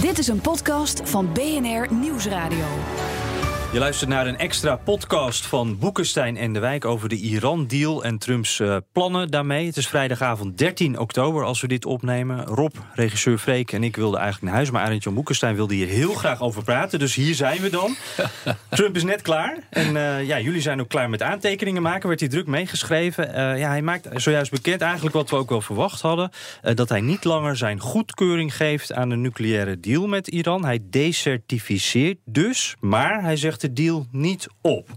Dit is een podcast van BNR Nieuwsradio. Je luistert naar een extra podcast van Boekenstein en de Wijk over de Iran-deal en Trumps uh, plannen daarmee. Het is vrijdagavond 13 oktober als we dit opnemen. Rob, regisseur Freek en ik wilden eigenlijk naar huis, maar Arend Jan Boekenstein wilde hier heel graag over praten. Dus hier zijn we dan. Trump is net klaar en uh, ja, jullie zijn ook klaar met aantekeningen maken. Werd hij druk meegeschreven. Uh, ja, hij maakt zojuist bekend eigenlijk wat we ook wel verwacht hadden. dat hij niet langer zijn goedkeuring geeft aan de nucleaire deal met Iran. Hij decertificeert dus, maar hij zegt de deal niet op.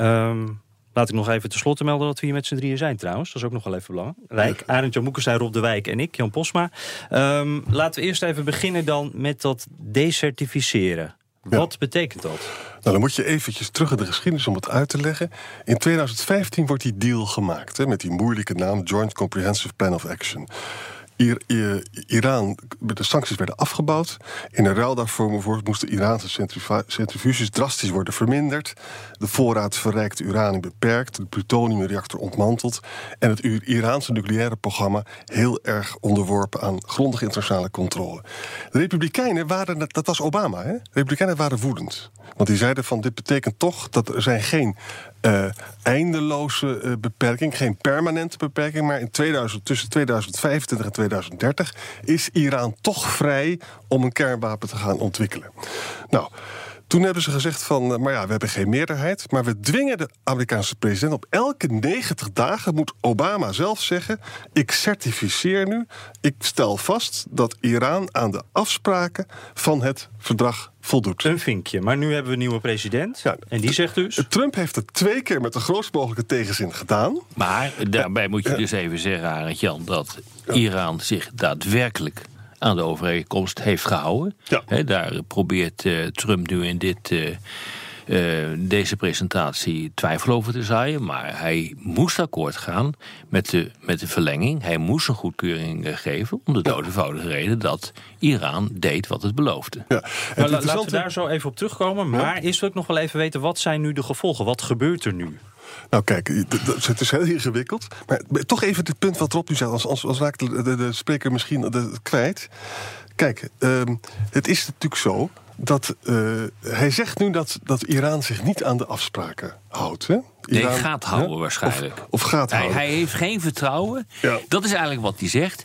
Um, laat ik nog even tenslotte melden dat we hier met z'n drieën zijn trouwens. Dat is ook nog wel even belangrijk. Arend Jan Moekers, Rob de Wijk en ik, Jan Posma. Um, laten we eerst even beginnen dan met dat decertificeren. Wat betekent dat? Nou, dan moet je eventjes terug in de geschiedenis om het uit te leggen. In 2015 wordt die deal gemaakt hè, met die moeilijke naam Joint Comprehensive Plan of Action. Iran, de sancties werden afgebouwd. In een ruil daarvoor moesten Iraanse centrifuges drastisch worden verminderd. De voorraad verrijkte uranium beperkt. De plutoniumreactor ontmanteld. En het Iraanse nucleaire programma heel erg onderworpen aan grondige internationale controle. De Republikeinen waren, dat was Obama, hè? De Republikeinen waren woedend. Want die zeiden van dit betekent toch dat er zijn geen uh, eindeloze uh, beperking, geen permanente beperking, maar in 2000, tussen 2025 en 2030 is Iran toch vrij om een kernwapen te gaan ontwikkelen. Nou. Toen hebben ze gezegd van, eh, maar ja, we hebben geen meerderheid... maar we dwingen de Amerikaanse president op elke 90 dagen... moet Obama zelf zeggen, ik certificeer nu... ik stel vast dat Iran aan de afspraken van het verdrag voldoet. Een vinkje, maar nu hebben we een nieuwe president. Ja, en die zegt dus... Trump heeft het twee keer met de grootst mogelijke tegenzin gedaan. Maar daarbij moet je dus even zeggen, Arend Jan... dat Iran zich daadwerkelijk aan de overeenkomst heeft gehouden. Ja. daar probeert uh, Trump nu in dit, uh, uh, deze presentatie twijfel over te zaaien. Maar hij moest akkoord gaan met de, met de verlenging. Hij moest een goedkeuring geven om de doodvoudige reden dat Iran deed wat het beloofde. Ja. Nou, laten we daar zo even op terugkomen. Maar eerst wil ik nog wel even weten, wat zijn nu de gevolgen? Wat gebeurt er nu? Nou kijk, het is heel ingewikkeld. Maar toch even het punt wat Rob nu zei. Als, als, als raakt de, de, de, spreker misschien de, kwijt. Kijk, um, het is natuurlijk zo dat uh, hij zegt nu dat, dat Iran zich niet aan de afspraken houdt. Hè? Iran, nee, gaat houden waarschijnlijk. Of, of gaat houden. Hij, hij, heeft geen vertrouwen. Ja. Dat is eigenlijk wat hij zegt.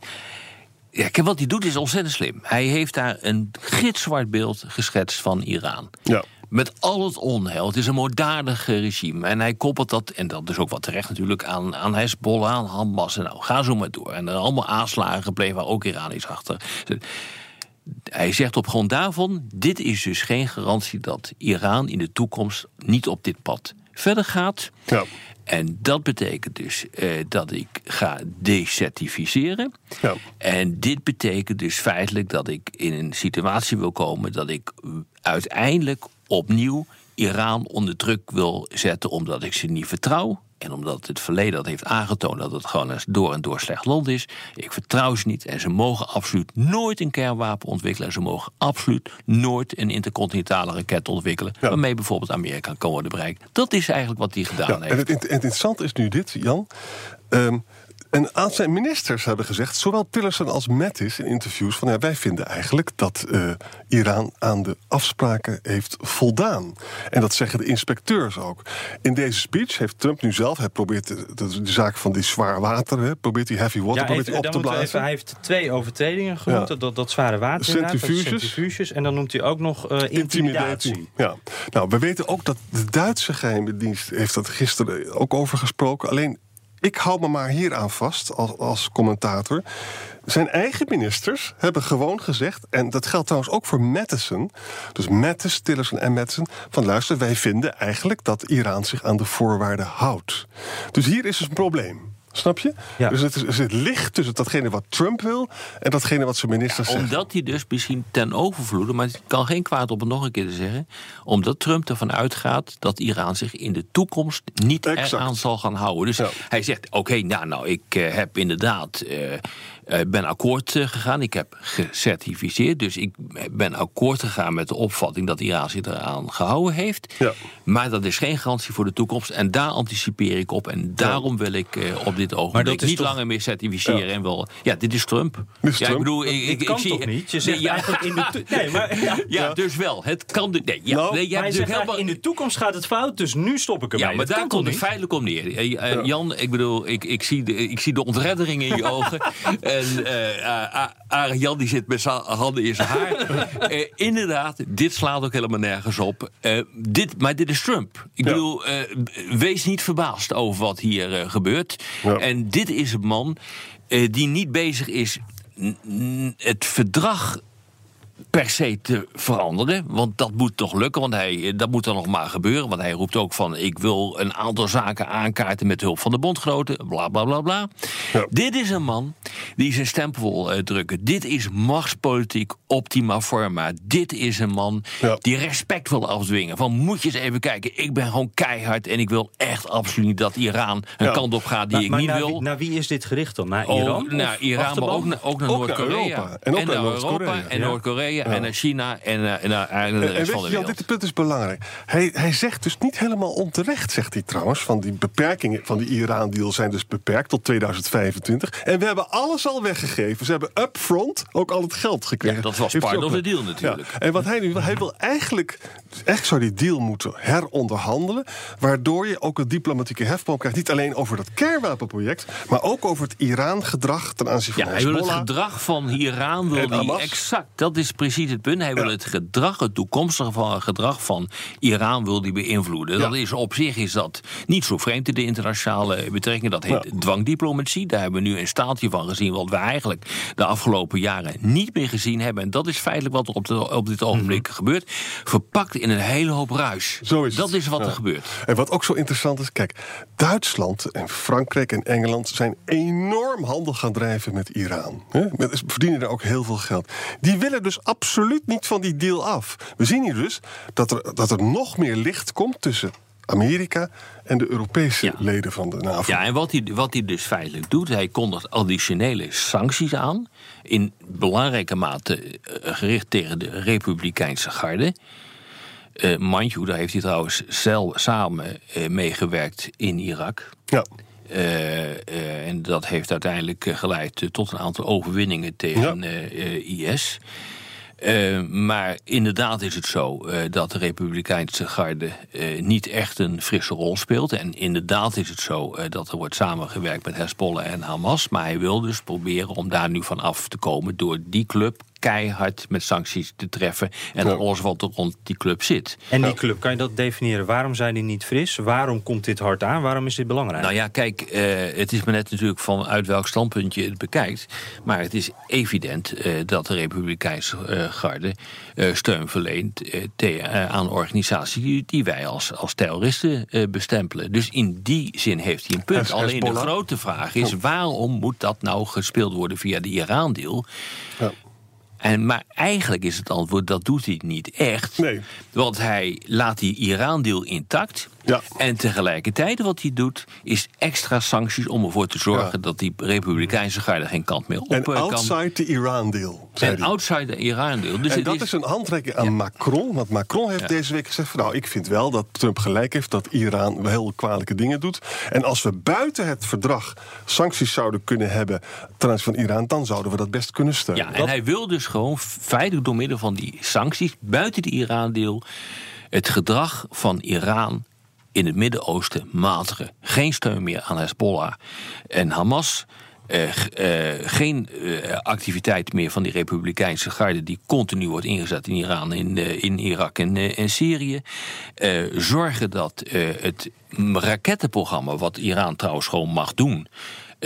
Ja, wat hij doet is ontzettend slim. Hij heeft daar een gitzwart beeld geschetst van Iran. Ja. Met al het onheil. Het is een moorddadig regime. En hij koppelt dat, en dat is ook wat terecht natuurlijk, aan, aan Hezbollah, aan Hamas. En nou, ga zo maar door. En er allemaal aanslagen gebleven waar ook Iran is achter. Hij zegt op grond daarvan: dit is dus geen garantie dat Iran in de toekomst niet op dit pad verder gaat. Ja. En dat betekent dus eh, dat ik ga decertificeren. Ja. En dit betekent dus feitelijk dat ik in een situatie wil komen dat ik uiteindelijk opnieuw Iran onder druk wil zetten omdat ik ze niet vertrouw. En omdat het verleden dat heeft aangetoond dat het gewoon een door en door slecht land is. Ik vertrouw ze niet en ze mogen absoluut nooit een kernwapen ontwikkelen. Ze mogen absoluut nooit een intercontinentale raket ontwikkelen. Waarmee bijvoorbeeld Amerika kan worden bereikt. Dat is eigenlijk wat hij gedaan ja, heeft. En het, het interessante is nu dit, Jan. Um, en aan zijn ministers hebben gezegd, zowel Tillerson als Mattis in interviews, van ja, wij vinden eigenlijk dat uh, Iran aan de afspraken heeft voldaan. En dat zeggen de inspecteurs ook. In deze speech heeft Trump nu zelf, hij probeert de, de, de zaak van die zwaar water, hè, probeert die heavy water probeert hij op te blazen. Even, hij heeft twee overtredingen genoemd, ja. dat, dat zware water. Centrifuges. centrifuges. En dan noemt hij ook nog uh, intimidatie. Ja. Nou, we weten ook dat de Duitse geheime dienst heeft dat gisteren ook over gesproken. Alleen ik hou me maar hier aan vast als, als commentator. Zijn eigen ministers hebben gewoon gezegd, en dat geldt trouwens ook voor Madison, dus Mattis, Tillerson en Madison, van luister, wij vinden eigenlijk dat Iran zich aan de voorwaarden houdt. Dus hier is dus een probleem. Snap je? Ja. Dus het, is, tussen datgene wat Trump wil en datgene wat zijn ministers ja, Omdat hij dus misschien ten overvloede, maar het kan geen kwaad op het nog een keer te zeggen, omdat Trump ervan uitgaat dat Iran zich in de toekomst niet eraan zal gaan houden. Dus hij zegt: Oké, nou, nou, ik uh, heb inderdaad. Uh, ben akkoord gegaan. Ik heb gecertificeerd. Dus ik ben akkoord gegaan met de opvatting dat Iran zich eraan gehouden heeft. Ja. Maar dat is geen garantie voor de toekomst. En daar anticipeer ik op. En daarom wil ik op dit ogenblik niet langer meer certificeren. En wel, ja, dit is Trump. Is ja, ik bedoel, ik, ik, zie, toch niet? Je zegt nee, eigenlijk in de nee, maar, ja. ja, dus wel. Het kan. De, nee, ja, nou, nee, je hebt helemaal, in de toekomst gaat het fout. Dus nu stop ik ermee. Ja, maar daar komt het feitelijk om neer. Uh, Jan, ik bedoel, ik, ik, zie de, ik zie de ontreddering in je ogen. En uh, Jan die zit met zijn handen in zijn haar. uh, inderdaad, dit slaat ook helemaal nergens op. dit, maar dit is Trump. Ik bedoel, wees niet verbaasd over wat hier gebeurt. En dit is een man die niet bezig is het verdrag per se te veranderen. Want dat moet toch lukken, want hij, dat moet dan nog maar gebeuren. Want hij roept ook van: ik wil een aantal zaken aankaarten met hulp van de bondgenoten. Bla bla bla bla. Dit is een man die zijn stempel wil uh, drukken. Dit is machtspolitiek optima forma. Dit is een man die respect wil afdwingen. Van moet je eens even kijken, ik ben gewoon keihard en ik wil echt absoluut niet dat Iran een kant op gaat die ik niet wil. Wie, naar wie is dit gericht dan? Naar Iran? Oh, naar Iran, maar ook, ook naar Noord-Korea. En, ook naar Europa en Noord-Korea en naar China en, en naar en, de rest van de wereld. dit punt is belangrijk. Hij, hij zegt dus niet helemaal onterecht, zegt hij trouwens, van die beperkingen van die Iran-deal zijn dus beperkt tot 2025. En we hebben alles al weggegeven. Ze hebben upfront ook al het geld gekregen. Ja, dat was part of the deal natuurlijk. Ja. En wat hij nu wil, hij wil eigenlijk, echt zou die deal moeten heronderhandelen, waardoor je ook een diplomatieke hefboom krijgt. Niet alleen over dat kernwapenproject, maar ook over het Iran-gedrag ten aanzien van ja, Hij wil het gedrag van Iran wil hij exact. Dat is precies het punt. Hij wil het gedrag, het toekomstige gedrag van Iran wil die beïnvloeden. Dat is op zich is dat niet zo vreemd in de internationale betrekkingen. Dat heet dwangdiplomatie. Daar hebben we nu een staaltje van gezien, wat we eigenlijk de afgelopen jaren niet meer gezien hebben. En dat is feitelijk wat er op, de, op dit ogenblik mhm. gebeurt. Verpakt in een hele hoop ruis. Zo is dat is wat er gebeurt. En wat ook zo interessant is, kijk, Duitsland en Frankrijk en Engeland zijn enorm handel gaan drijven met Iran. Ze verdienen daar ook heel veel geld. Die willen dus absoluut niet van die deal af. We zien hier dus dat er, dat er nog meer licht komt tussen Amerika en de Europese leden van de NAVO. Ja, en wat hij, wat hij dus feitelijk doet, hij kondigt additionele sancties aan. In belangrijke mate eh, gericht tegen de Republikeinse garde. Uh, Manju, daar heeft hij trouwens zelf samen uh, meegewerkt in Irak. Ja. Uh, en dat heeft uiteindelijk geleid tot een aantal overwinningen tegen IS. Uh, maar inderdaad is het zo uh, dat de Republikeinse garde uh, niet echt een frisse rol speelt. En inderdaad is het zo dat er wordt samengewerkt met Hezbollah en Hamas. Maar hij wil dus proberen om daar nu van af te komen door die club keihard met sancties te treffen. En alles wat er rond die club zit. En die club, kan je dat definiëren? Waarom zijn die niet fris? Waarom komt dit hard aan? Waarom is dit belangrijk? Nou ja, kijk, uh, het is maar net natuurlijk vanuit welk standpunt je het bekijkt. Maar het is evident uh, dat de Republikeinse uh, garde steun verleent aan organisaties die wij als, als terroristen bestempelen. Dus in die zin heeft hij een punt. Alleen de grote vraag is: waarom moet dat nou gespeeld worden via de Iran-deal? Ja. En, maar eigenlijk is het antwoord, dat doet hij niet echt. Nee. Want hij laat die Iran-deal intact. Ja. En tegelijkertijd wat hij doet, is extra sancties om ervoor te zorgen dat die Republikeinse garde geen kant meer op en kan. outside the Iran-deal. En outside the Iran-deal. Dus en dat is... een handreiking aan Macron. Want Macron heeft deze week gezegd: van, Nou, ik vind wel dat Trump gelijk heeft dat Iran heel kwalijke dingen doet. En als we buiten het verdrag sancties zouden kunnen hebben ten aanzien van Iran, dan zouden we dat best kunnen steunen. Ja, en hij wil dus gewoon feitelijk door middel van die sancties buiten de Iran-deal het gedrag van Iran in het Midden-Oosten matigen. Geen steun meer aan Hezbollah en Hamas. Uh, uh, geen uh, activiteit meer van die Republikeinse garde die continu wordt ingezet in Iran, in, in Irak en, en Syrië. zorgen dat het rakettenprogramma, wat Iran trouwens gewoon mag doen,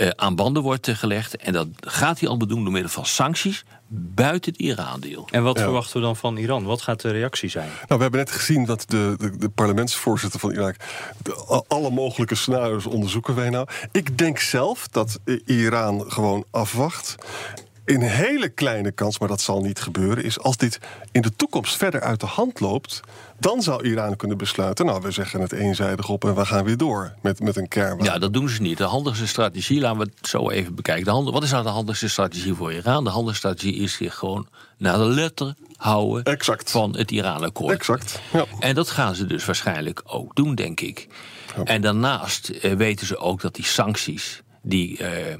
aan banden wordt gelegd. En dat gaat hij allemaal doen door middel van sancties buiten het Iran-deal. En wat verwachten we dan van Iran? Wat gaat de reactie zijn? Nou, we hebben net gezien dat de, de, de parlementsvoorzitter van Irak... alle mogelijke scenario's onderzoeken wij nou. Ik denk zelf dat Iran gewoon afwacht een hele kleine kans, maar dat zal niet gebeuren, is als dit in de toekomst verder uit de hand loopt, dan zou Iran kunnen besluiten, nou, we zeggen het eenzijdig op en we gaan weer door met, met een kernwapen. Ja, dat doen ze niet. De handigste strategie, laten we het zo even bekijken. De hand, wat is nou de handigste strategie voor Iran? De handigste strategie is zich gewoon naar de letter houden exact. van het Iran-akkoord. Exact. Ja. En dat gaan ze dus waarschijnlijk ook doen, denk ik. En daarnaast eh, weten ze ook dat die sancties die eh,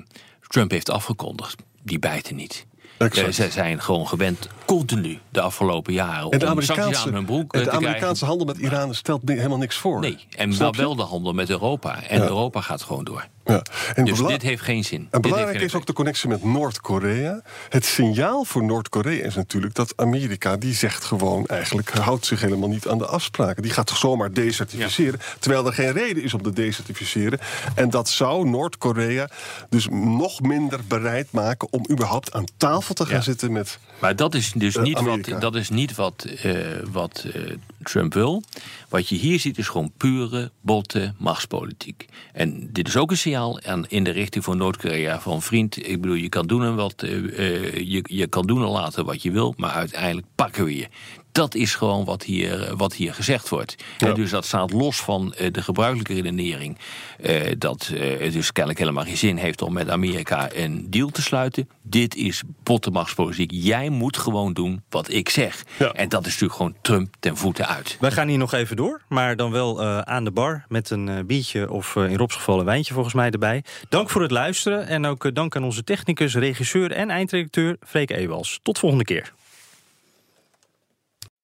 Trump heeft afgekondigd, die bijten niet. Exact. Zij zijn gewoon gewend continu de afgelopen jaren en de Amerikaanse, aan hun broek en de Amerikaanse handel met Iran stelt helemaal niks voor. Nee, en wel de handel met Europa. En Europa gaat gewoon door. Ja. En dus dit heeft geen zin. En belangrijk is ook de connectie met Noord-Korea. Het signaal voor Noord-Korea is natuurlijk dat Amerika... die zegt gewoon eigenlijk, houdt zich helemaal niet aan de afspraken. Die gaat toch zomaar desertificeren. Terwijl er geen reden is om te desertificeren. En dat zou Noord-Korea dus nog minder bereid maken... om überhaupt aan tafel te gaan zitten met Maar dat is dus niet wat, dat is niet wat, uh, wat uh, Trump wil. Wat je hier ziet is gewoon pure, botte machtspolitiek. En dit is ook een signaal aan, in de richting van Noord-Korea van vriend, ik bedoel, je kan doen en wat, uh, je, je kan doen en laten wat je wil, maar uiteindelijk pakken we je. Dat is gewoon wat hier, wat hier gezegd wordt. En dus dat staat los van uh, de gebruikelijke redenering. Uh, dat uh, het dus kennelijk helemaal geen zin heeft om met Amerika een deal te sluiten. Dit is bottenmachtspolitiek. Jij moet gewoon doen wat ik zeg. Ja. En dat is natuurlijk gewoon Trump ten voeten uit. Wij gaan hier nog even door, maar dan wel aan de bar met een biertje of in Robs geval een wijntje volgens mij erbij. Dank voor het luisteren en ook dank aan onze technicus, regisseur en eindredacteur Freek Ewals. Tot volgende keer.